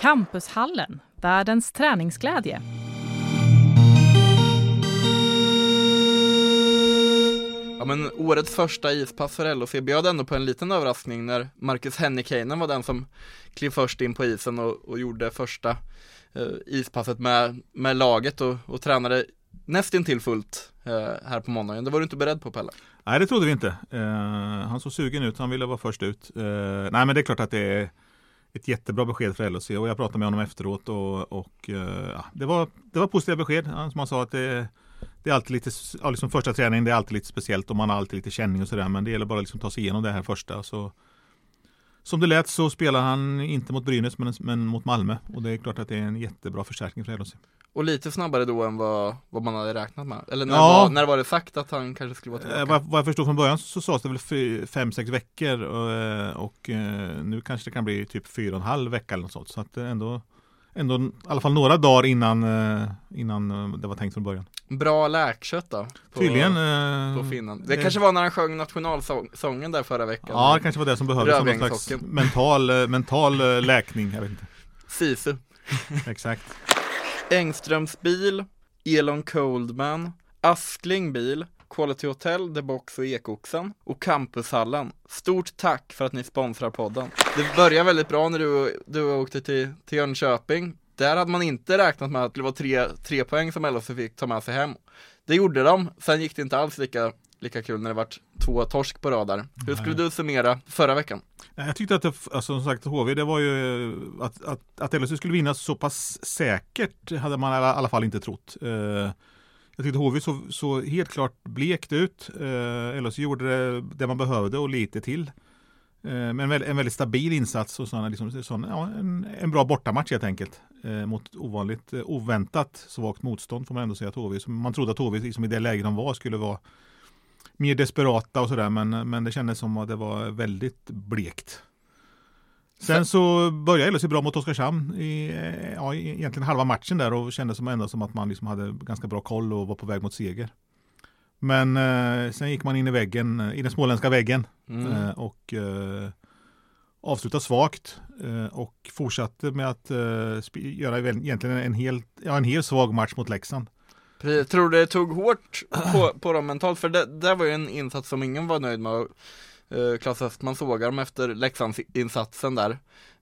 Campushallen, världens träningsglädje. Ja men årets första ispass för LHC bjöd ändå på en liten överraskning när Marcus Hennikainen var den som klev först in på isen och, och gjorde första eh, ispasset med, med laget och, och tränade nästintill fullt eh, här på måndagen. Det var du inte beredd på Pelle? Nej det trodde vi inte. Eh, han såg sugen ut, han ville vara först ut. Eh, nej men det är klart att det är ett jättebra besked för LHC och jag pratade med honom efteråt och, och eh, ja, det, var, det var positiva besked. Som han sa att det, det är alltid lite, ja, liksom första träningen det är alltid lite speciellt och man har alltid lite känning och sådär men det gäller bara liksom att ta sig igenom det här första. Så, som det lät så spelar han inte mot Brynäs men, men mot Malmö och det är klart att det är en jättebra förstärkning för LHC. Och lite snabbare då än vad, vad man hade räknat med? Eller när, Ja. var, när var det sagt att han kanske skulle vara Eh, tillbaka? vad, vad jag förstod från början så sades det väl fy- fem, sex veckor och, eh, och eh, nu kanske det kan bli typ fyra och en halv vecka eller något sånt. Så att ändå, ändå i alla fall några dagar innan, eh, innan eh, det var tänkt från början. Bra läkkött då? På, Tydligen. eh, På finnen. Det eh, kanske var när han sjöng nationalsången där förra veckan. Ja, det kanske var det som behövdes. som Någon slags mental, eh, mental eh, läkning. Jag vet inte. Sisu. Exakt. Engströms bil, Elon Coldman, Askling bil, Quality Hotel, The Box och Ekoxen och Campushallen. Stort tack för att ni sponsrar podden. Det börjar väldigt bra när du, du åkte till, till Jönköping. Där hade man inte räknat med att det var tre, tre poäng som LHC fick ta med sig hem. Det gjorde de, sen gick det inte alls lika, lika kul när det vart två torsk på rad där. Hur skulle du summera förra veckan? Nej, Jag tyckte att det, alltså, som sagt HV, det var ju att, att, att LSU skulle vinna så pass säkert hade man i alla, alla fall inte trott. Eh, jag tyckte HV såg så helt klart blekt ut. Eh, LSU gjorde det, det man behövde och lite till. Eh, men en, väldigt, en väldigt stabil insats och sådana, liksom, sådana, ja, en, en bra bortamatch helt enkelt. Eh, mot ovanligt, eh, oväntat svagt motstånd får man ändå säga att HV. Som man trodde att HV liksom, i det läge de var skulle vara mer desperata och sådär men, men det kändes som att det var väldigt blekt. Sen så började LHC bra mot Oskarshamn i, eh, ja, egentligen halva matchen där och kändes som ändå som att man liksom hade ganska bra koll och var på väg mot seger. Men eh, sen gick man in i väggen, i den småländska väggen Mm. eh, och eh, avslutade svagt eh, och fortsatte med att eh, göra egentligen en hel, ja, en svag match mot Leksand. Precis. Tror du det tog hårt på, på dem mentalt? För det, det var ju en insats som ingen var nöjd med. Uh, Klas Östman sågar dem efter Leksandsinsatsen där.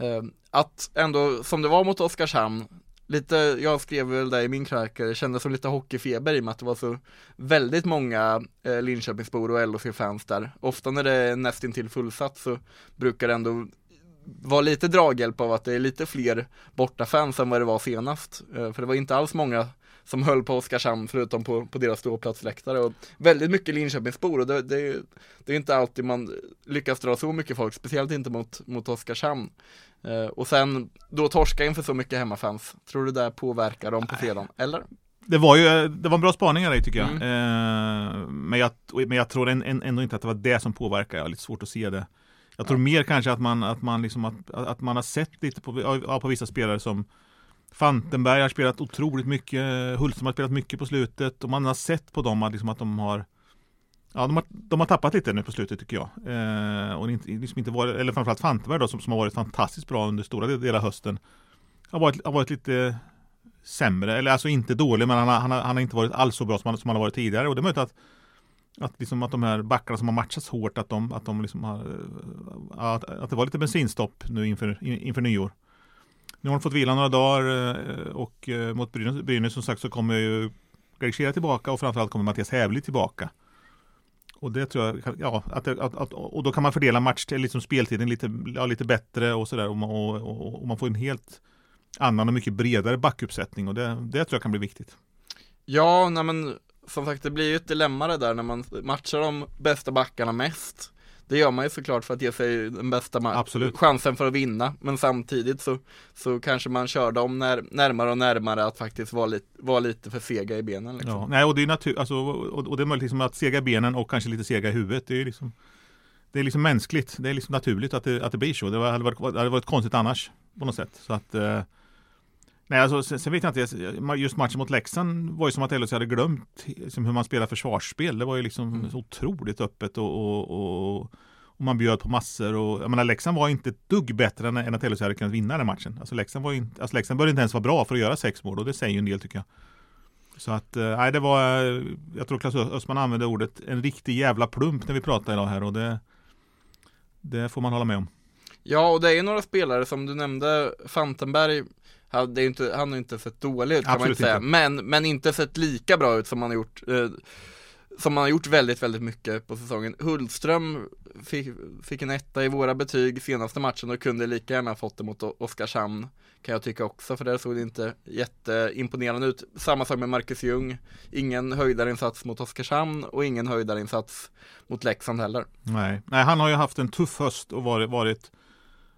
Eh, att ändå, som det var mot Oskarshamn, lite, jag skrev väl det i min krönika, det kändes som lite hockeyfeber i och med att det var så väldigt många eh, Linköpingsbor och LHC-fans där. Ofta när det är nästintill fullsatt så brukar det ändå vara lite draghjälp av att det är lite fler bortafans än vad det var senast. Eh, för det var inte alls många som höll på Oskarshamn förutom på, på deras ståplatsläktare och väldigt mycket Linköpingsbor och det, det, är- det är inte alltid man lyckas dra så mycket folk, speciellt inte mot, mot Oskarshamn. Eh, och sen då torska inför så mycket hemmafans, tror du det påverkar dem på fredagen? Eller? Det var ju det var en bra spaning av dig tycker jag. Mm. Eh, men, jag men jag tror en, en, ändå inte att det var det som påverkar. Jag har lite svårt att se det. Jag tror mer kanske att man, att man, liksom, att, att man har sett lite på, ja, på vissa spelare som Fantenberg har spelat otroligt mycket, Hultström har spelat mycket på slutet och man har sett på dem att, liksom, att de har Ja, de har, de har tappat lite nu på slutet tycker jag. Eh, och inte, liksom inte varit, eller framförallt Fantenberg då, som, som har varit fantastiskt bra under stora delar av hösten. Har varit, har varit lite sämre, eller alltså inte dålig, men han har, han har, han har inte varit alls så bra som han, som han har varit tidigare. Och det är möjligt att, att, liksom att de här backarna som har matchats hårt, att de, att de liksom har, eh, att, att det var lite bensinstopp nu inför, in- inför nyår. Nu har de fått vila några dagar eh, och eh, mot Brynäs, Brynäs som sagt så kommer ju Greg tillbaka och framförallt kommer Mattias Hävli tillbaka. Och det tror jag, ja, att, att, att, och då kan man fördela match eh, liksom speltiden lite, ja, lite bättre och sådär och, man- och, och, och man får en helt annan och mycket bredare backuppsättning och det, det tror jag kan bli viktigt. Ja, nej men som sagt det blir ju ett dilemma det där när man matchar de bästa backarna mest. Det gör man ju såklart för att ge sig den bästa Absolut. chansen för att vinna. Men samtidigt så, så kanske man kör dem när, närmare och närmare att faktiskt vara lite, vara lite för sega i benen. Liksom. Ja, nej, och det är natur, alltså, och, och det är möjligt liksom att sega i benen och kanske lite sega i huvudet. Det är liksom det är liksom mänskligt, det är liksom naturligt att det, att det blir så. Det hade varit, det hade varit konstigt annars på något sätt. Så att, eh, nej, alltså, sen, sen, vet jag inte, just matchen mot Leksand var ju som att LHC hade glömt liksom, hur man spelar försvarsspel. Det var ju liksom mm. så otroligt öppet och, och, och, och, man bjöd på massor. Och, jag menar, Leksand var inte ett dugg bättre än, än att LHC hade kunnat vinna den matchen. Alltså Leksand, var inte, alltså, Leksand började inte ens vara bra för att göra sex mål och det säger ju en del tycker jag. Så att, eh, nej det var, jag tror Claes Östman använde ordet en riktig jävla plump när vi pratade idag här och det det får man hålla med om. Ja, och det är några spelare som du nämnde, Fantenberg han, det är inte, han har inte sett dålig ut kan Absolut man inte. säga, inte. Men, men inte sett lika bra ut som han har gjort eh, Som han har gjort väldigt, väldigt mycket på säsongen. Hultström fick, fick en etta i våra betyg senaste matchen och kunde lika gärna fått det mot Oskarshamn Kan jag tycka också, för där såg det inte jätteimponerande ut. Samma sak med Marcus Ljung. Ingen höjdarinsats mot Oskarshamn och ingen höjdarinsats mot Leksand heller. Nej, Nej han har ju haft en tuff höst och varit, varit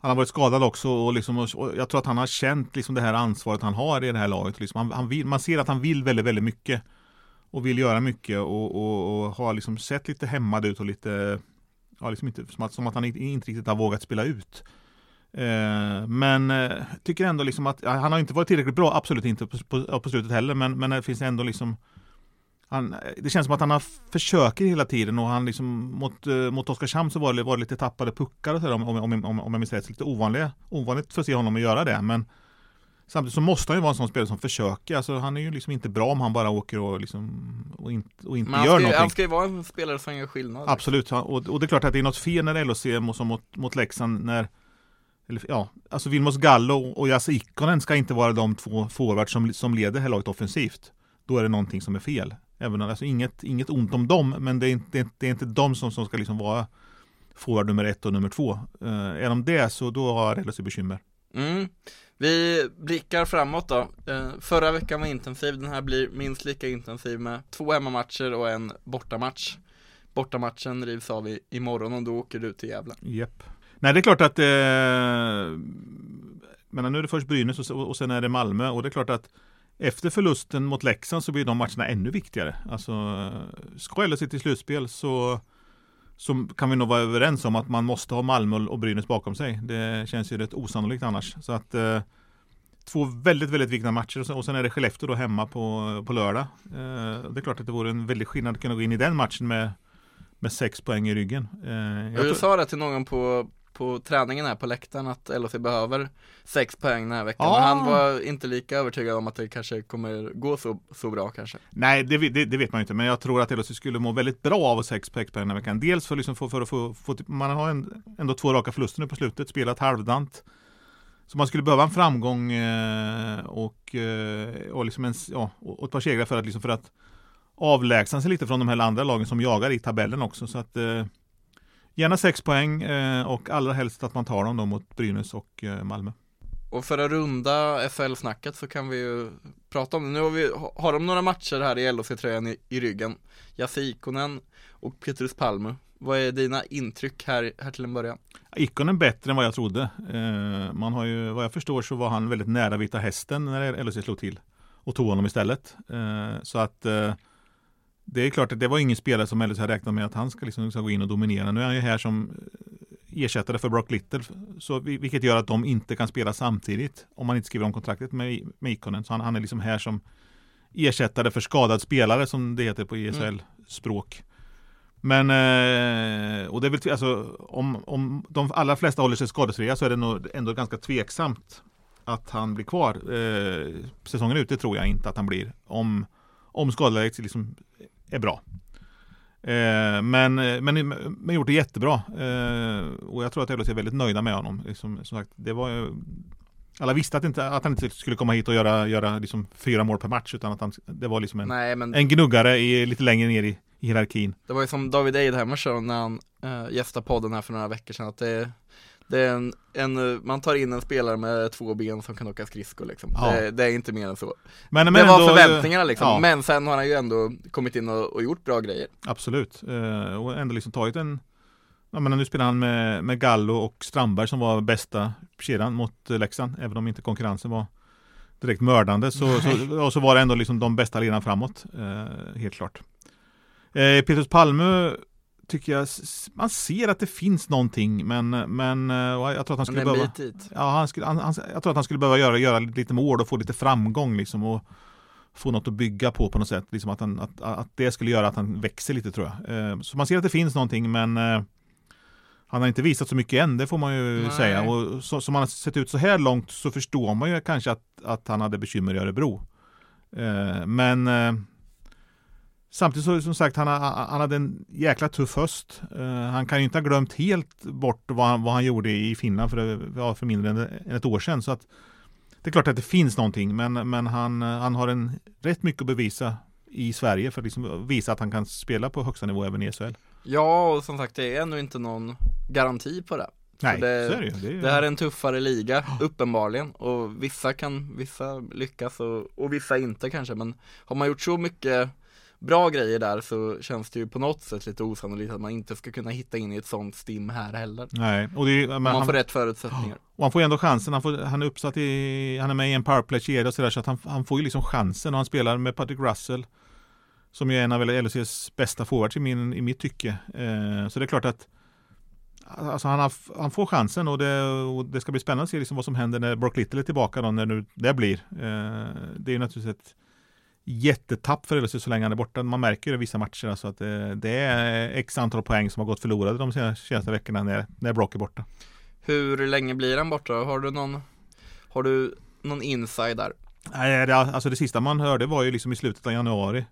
han har varit skadad också och, liksom, och jag tror att han har känt liksom det här ansvaret han har i det här laget. Liksom han, han vill, man ser att han vill väldigt, väldigt mycket. Och vill göra mycket och, och, och har liksom sett lite hämmad ut och lite ja, liksom inte, som, att, som att han inte, inte riktigt har vågat spela ut. Eh, men eh, tycker ändå liksom att ja, han har inte varit tillräckligt bra, absolut inte på, på, på slutet heller, men, men det finns ändå liksom han, det känns som att han har försöker hela tiden och han liksom mot, uh, mot Oskarshamn så var det, var det lite tappade puckar och så om, om, om, om jag minns rätt. Lite ovanliga, ovanligt för att se honom att göra det. Men samtidigt så måste han ju vara en sån spelare som försöker. Alltså, han är ju liksom inte bra om han bara åker och, liksom, och, in, och inte gör ska, någonting. Han ska ju vara en spelare som gör skillnad. Liksom. Absolut, och, och det är klart att det är något fel när LHC mot, mot, mot Leksand när eller, ja, alltså Vilmos Gallo och Jasse Ikonen ska inte vara de två forwards som, som leder det här laget offensivt. Då är det någonting som är fel. Även alltså inget, inget ont om dem, men det är inte, det är inte de som, som ska liksom vara forward nummer ett och nummer två. Eh, är de det så då har LHC bekymmer. Mm. Vi blickar framåt då. Eh, förra veckan var intensiv, den här blir minst lika intensiv med två hemmamatcher och en bortamatch. Bortamatchen rivs av i, imorgon och då åker du till Gävle. Japp. Nej, det är klart att eh, men nu är det först Brynäs och, och sen är det Malmö och det är klart att efter förlusten mot Leksand så blir de matcherna ännu viktigare. Alltså, ska LHC till slutspel så, så kan vi nog vara överens om att man måste ha Malmö och Brynäs bakom sig. Det känns ju rätt osannolikt annars. Så att eh, två väldigt, väldigt viktiga matcher och sen är det Skellefteå då hemma på, på lördag. Eh, det är klart att det vore en väldig skillnad att kunna gå in i den matchen med, med sex poäng i ryggen. Eh, jag sa det till någon på, på träningen här på läktaren att LHC behöver sex poäng den här veckan. Ah. Men han var inte lika övertygad om att det kanske kommer gå så, så bra kanske. Nej, det, det, det vet man inte, men jag tror att LHC skulle må väldigt bra av sex poäng den här veckan. Dels för, liksom, för, för att få, få, man har en, ändå två raka förluster nu på slutet, spelat halvdant. Så man skulle behöva en framgång eh, och, eh, och, liksom en, ja, och ett par segrar för att, liksom för att avlägsna sig lite från de här andra lagen som jagar i tabellen också. Så att eh, Gärna sex poäng eh, och allra helst att man tar dem då mot Brynäs och eh, Malmö. Och för att runda SHL-snacket så kan vi ju prata om det. Nu har, vi, har de några matcher här i LHC-tröjan i, i ryggen. Jasse Ikonen och Petrus Palmu. Vad är dina intryck här, här till en början? Ikonen bättre än vad jag trodde. Eh, man har ju, vad jag förstår så var han väldigt nära Vita Hästen när LHC slog till. Och tog honom istället. Så att det är klart att det var ingen spelare som Ellis hade räknat med att han ska, liksom, ska gå in och dominera. Nu är han ju här som eh, ersättare för Brock Little, så, vilket gör att de inte kan spela samtidigt om man inte skriver om kontraktet med, med Ikonen. Så han, han är liksom här som ersättare för skadad spelare som det heter på ESL-språk. Men, eh, och det är väl, alltså, om, om de allra flesta håller sig skadesfria så är det nog ändå ganska tveksamt att han blir kvar. Eh, säsongen ute tror jag inte att han blir. Om, om skadeläget liksom är bra. Eh, men, men, men gjort det jättebra. Eh, och jag tror att LHC är väldigt nöjda med honom. Liksom, som sagt, det var, alla visste att, inte, att han inte skulle komma hit och göra, göra liksom fyra mål per match utan att han, det var liksom en, Nej, men... en gnuggare i, lite längre ner i, i hierarkin. Det var ju som David Eidhammer när han äh, gästade podden här för några veckor sedan att det, det är en, en, man tar in en spelare med två ben som kan åka skridskor liksom. Ja. Det, det, är inte mer än så. Men, men det var ändå, förväntningarna liksom, ja. men sen har han ju ändå kommit in och, och gjort bra grejer. Absolut, eh, och ändå liksom tagit en Ja, men nu spelar han med, med Gallo och Strandberg som var bästa kedjan mot Leksand, även om inte konkurrensen var direkt mördande. Så, så, och så var det ändå liksom de bästa ledarna framåt, eh, helt klart. Eh, Petrus Palme tycker jag, man ser att det finns någonting men, men eh, jag tror att han skulle behöva ja, han skulle, han, han, Jag tror att han skulle behöva göra, göra lite mål och få lite framgång liksom och få något att bygga på på något sätt. Liksom att, han, att, att det skulle göra att han växer lite tror jag. Eh, så man ser att det finns någonting men eh, han har inte visat så mycket än, det får man ju Nej. säga. Och så, som han har sett ut så här långt så förstår man ju kanske att, att han hade bekymmer i Örebro. Men Samtidigt så som sagt, han, han hade en jäkla tuff höst. Uh, han kan ju inte ha glömt helt bort vad han, vad han gjorde i Finland för, det var för mindre än ett år sedan. Så att, det är klart att det finns någonting, men, men han, han har en, rätt mycket att bevisa i Sverige för att liksom visa att han kan spela på högsta nivå även i SHL. Ja, och som sagt det är ännu inte någon garanti på det. Nej, det, så är det, det, är... det här är en tuffare liga, uppenbarligen. Och vissa kan, vissa lyckas och, och vissa inte kanske. Men har man gjort så mycket bra grejer där så känns det ju på något sätt lite osannolikt att man inte ska kunna hitta in i ett sånt stim här heller. Nej, och det är, man han, får rätt förutsättningar. Och han får ändå chansen, han, får, han är uppsatt i, han är med i en powerplay-kedja och sådär så att han, han får ju liksom chansen och han spelar med Patrick Russell som ju är en av LHCs bästa forwards i, min, i mitt tycke. Eh, så det är klart att Alltså han, har, han får chansen och det, och det ska bli spännande att se liksom vad som händer när Brock Little är tillbaka då, när nu det blir. Eh, det är ju naturligtvis ett jättetapp för LSU så länge han är borta. Man märker det i vissa matcher alltså att det, det, är x antal poäng som har gått förlorade de senaste veckorna när, när Brock är borta. Hur länge blir han borta? Har du någon, har du någon inside där? Nej, det, alltså det sista man hörde var ju liksom i slutet av januari.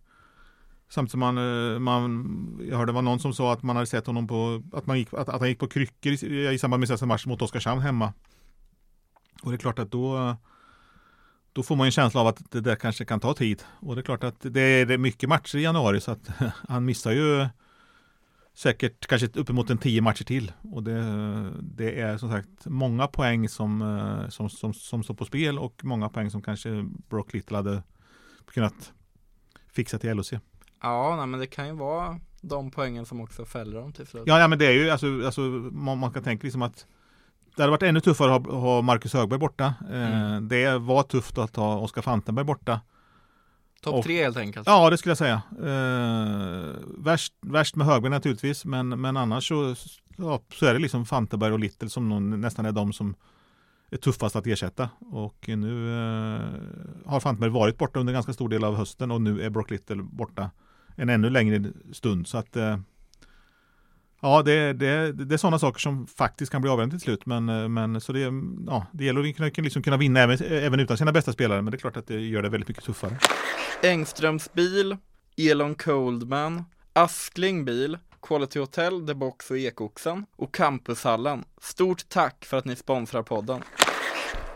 Samtidigt som man, eh, man, jag hörde det var någon som sa att man hade sett honom på, att, man gick, att, att han gick på kryckor i, i samband med sista matchen mot Oskarshamn hemma. Och det är klart att då då får man en känsla av att det där kanske kan ta tid. Och det är klart att det är mycket matcher i januari så att han missar ju säkert kanske uppemot en tio matcher till. Och det, det är som sagt många poäng som, eh, som, som, som står på spel och många poäng som kanske Brock Little hade kunnat fixa till LOC. Ja, nej, men det kan ju vara de poängen som också fäller dem till slut. Ja, ja men det är ju alltså, alltså man, man kan tänka liksom att det hade varit ännu tuffare att ha Marcus Högberg borta. Eh, mm. Det var tufft att ha Oskar Fantenberg borta. Topp tre helt enkelt. Ja, det skulle jag säga. Eh, värst, värst med Högberg naturligtvis, men, men annars så, ja, så är det liksom Fantenberg och Little som någon, nästan är de som är tuffast att ersätta. Och nu eh, har Fantenberg varit borta under ganska stor del av hösten och nu är Brock Little borta en ännu längre stund. Så att eh, Ja, det, det, det är sådana saker som faktiskt kan bli avgörande till slut. Men, eh, men så det, ja, det gäller att kunna, liksom kunna vinna även, även utan sina bästa spelare. Men det är klart att det gör det väldigt mycket tuffare. Engströms bil, Elon Coldman, Askling bil, Quality Hotel, The Box och Ekoxen och Campushallen. Stort tack för att ni sponsrar podden.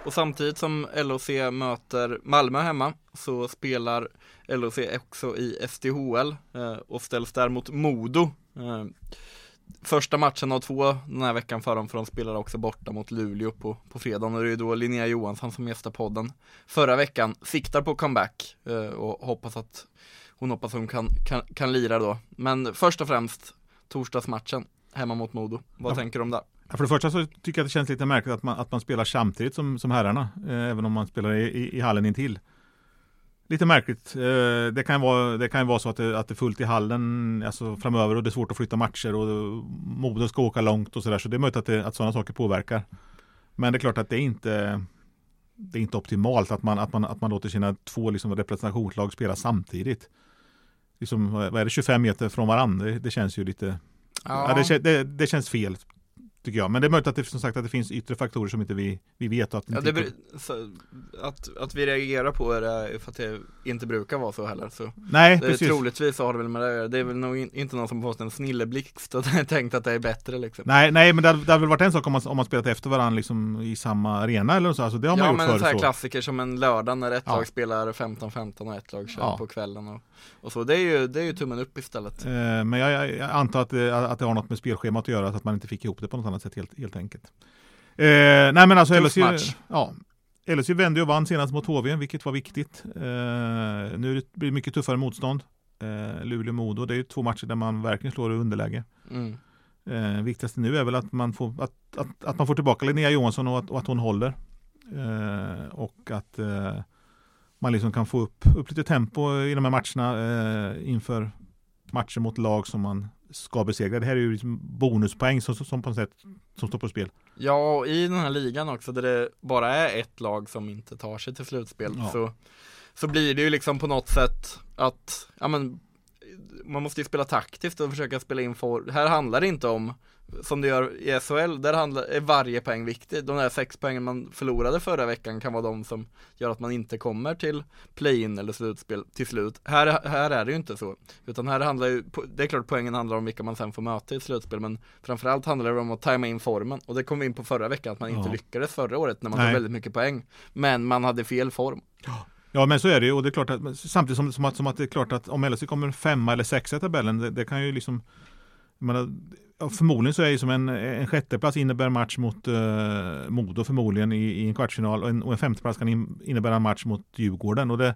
Och samtidigt som LOC möter Malmö hemma så spelar LOC också i SDHL eh, och ställs där mot Modo. Eh, Första matchen av två den här veckan för dem, för de spelade också borta mot Luleå på, på fredagen och det är då Linnea Johansson som gästar podden förra veckan, siktar på comeback eh, och hoppas att hon hoppas att hon kan, kan, kan lira då. Men först och främst torsdagsmatchen hemma mot Modo. Vad ja. tänker du om det? För det första så tycker jag att det känns lite märkligt att man, att man spelar samtidigt som, som herrarna, eh, även om man spelar i, i, i hallen intill. Lite märkligt. Eh, det kan vara, det kan vara så att det, att det är fullt i hallen alltså framöver och det är svårt att flytta matcher och Modo ska åka långt och sådär. Så det är möjligt att, det, att sådana saker påverkar. Men det är klart att det är inte det är inte optimalt att man, att man, att man låter sina två liksom representationslag spela samtidigt. Liksom, vad är det, 25 meter från varandra? Det, det känns ju lite ja. ja det, det, det, känns fel Tycker jag. Men det är möjligt att det, som sagt, att det finns yttre faktorer som inte vi, vi vet. Att, ja, det, så, att, att vi reagerar på det för att det inte brukar vara så heller. Så Nej, det, precis. Troligtvis så har det väl med det Det är väl nog inte någon som fått en snilleblixt och tänkt att det är bättre liksom. Nej, nej men det hade, det hade väl varit en sak om man, om man spelat efter varandra liksom, i samma arena eller så. Alltså, det har man ja, gjort men förr. så här klassiker som en lördag när ett ja. lag spelar 15-15 och ett lag kör ja. på kvällen. Och, och så. Det är, ju, det är ju tummen upp istället. Eh, men jag, jag, antar att det, att det har något med spelschemat att göra, så att man inte fick ihop det på något annat sätt helt, helt enkelt. Eh, nej men alltså LSU, ja, LSU vände och vann senast mot HV, vilket var viktigt. Eh, nu blir det mycket tuffare motstånd. Eh, Luleå-Modo, det är ju två matcher där man verkligen slår i underläge. Mm. Eh, viktigaste nu är väl att man får, att, att, att man får tillbaka Linnea Johansson och att, och att hon håller. Eh, och att eh, man liksom kan få upp, upp lite tempo i de här matcherna eh, inför matcher mot lag som man ska besegra. Det här är ju liksom bonuspoäng som, som på något sätt som står på spel. Ja, och i den här ligan också där det bara är ett lag som inte tar sig till slutspel Ja. så, så blir det ju liksom på något sätt att, ja men man måste ju spela taktiskt och försöka spela in for. Här handlar det inte om som det gör i SHL, där handlar, är varje poäng viktig. De där sex poängen man förlorade förra veckan kan vara de som gör att man inte kommer till play-in eller slutspel till slut. Här, här är det ju inte så. Utan här handlar ju, det är klart poängen handlar om vilka man sen får möta i slutspel, men framförallt handlar det om att tajma in formen. Och det kom vi in på förra veckan, att man inte Ja. lyckades förra året när man Nej. tog väldigt mycket poäng. Men man hade fel form. Ja Ja men så är det ju. Och det är klart att samtidigt som, som, att, som att det är klart att om LSU kommer femma eller sexa i tabellen det, det kan ju liksom menar, Förmodligen så är det som en, en sjätteplats innebär match mot uh, Modo förmodligen i, i en kvartsfinal och en, och en femteplats kan in, innebära en match mot Djurgården. Och det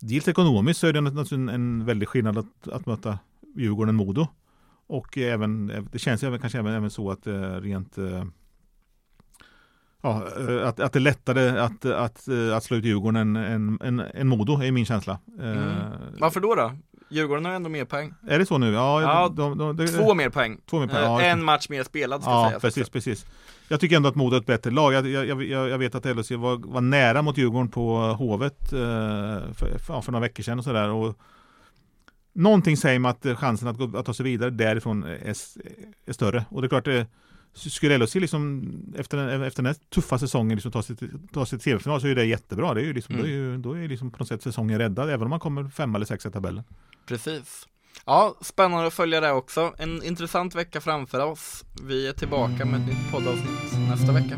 Dels ekonomiskt så är det naturligtvis en, en väldig skillnad att, att möta Djurgården-Modo. Och även, det känns ju även, kanske även, även så att eh, rent eh, Ja, eh, att, att det är lättare att, att, eh, att slå ut Djurgården än, än, än, Modo är min känsla. Eh, Mm. Varför då då? Djurgården har ändå mer poäng. Är det så nu? Ja, Ja, de, de, de, Två mer poäng. två mer poäng. Ja, en match mer spelad ska ja sägas. precis, också. precis. Jag tycker ändå att Modo är ett bättre lag. Jag, jag, jag, jag vet att LHC var, var nära mot Djurgården på Hovet för, för, några veckor sedan och sådär. Någonting säger mig att chansen att, gå, att ta sig vidare därifrån är, är större. Och det är klart, det, skulle LHC liksom efter, den- efter den här tuffa säsongen liksom ta sig till, ta sig till semifinal så är det jättebra. Det är ju liksom, Mm. då är ju, då är liksom på något sätt säsongen räddad även om man kommer femma eller sexa i tabellen. Precis. Ja, spännande att följa det också. En intressant vecka framför oss. Vi är tillbaka med ett nytt poddavsnitt nästa vecka.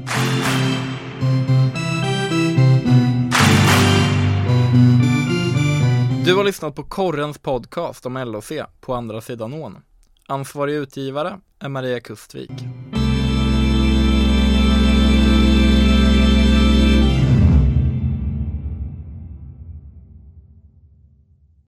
Du har lyssnat på Korrens podcast om LOC på andra sidan ån. Ansvarig utgivare är Maria Kustvik.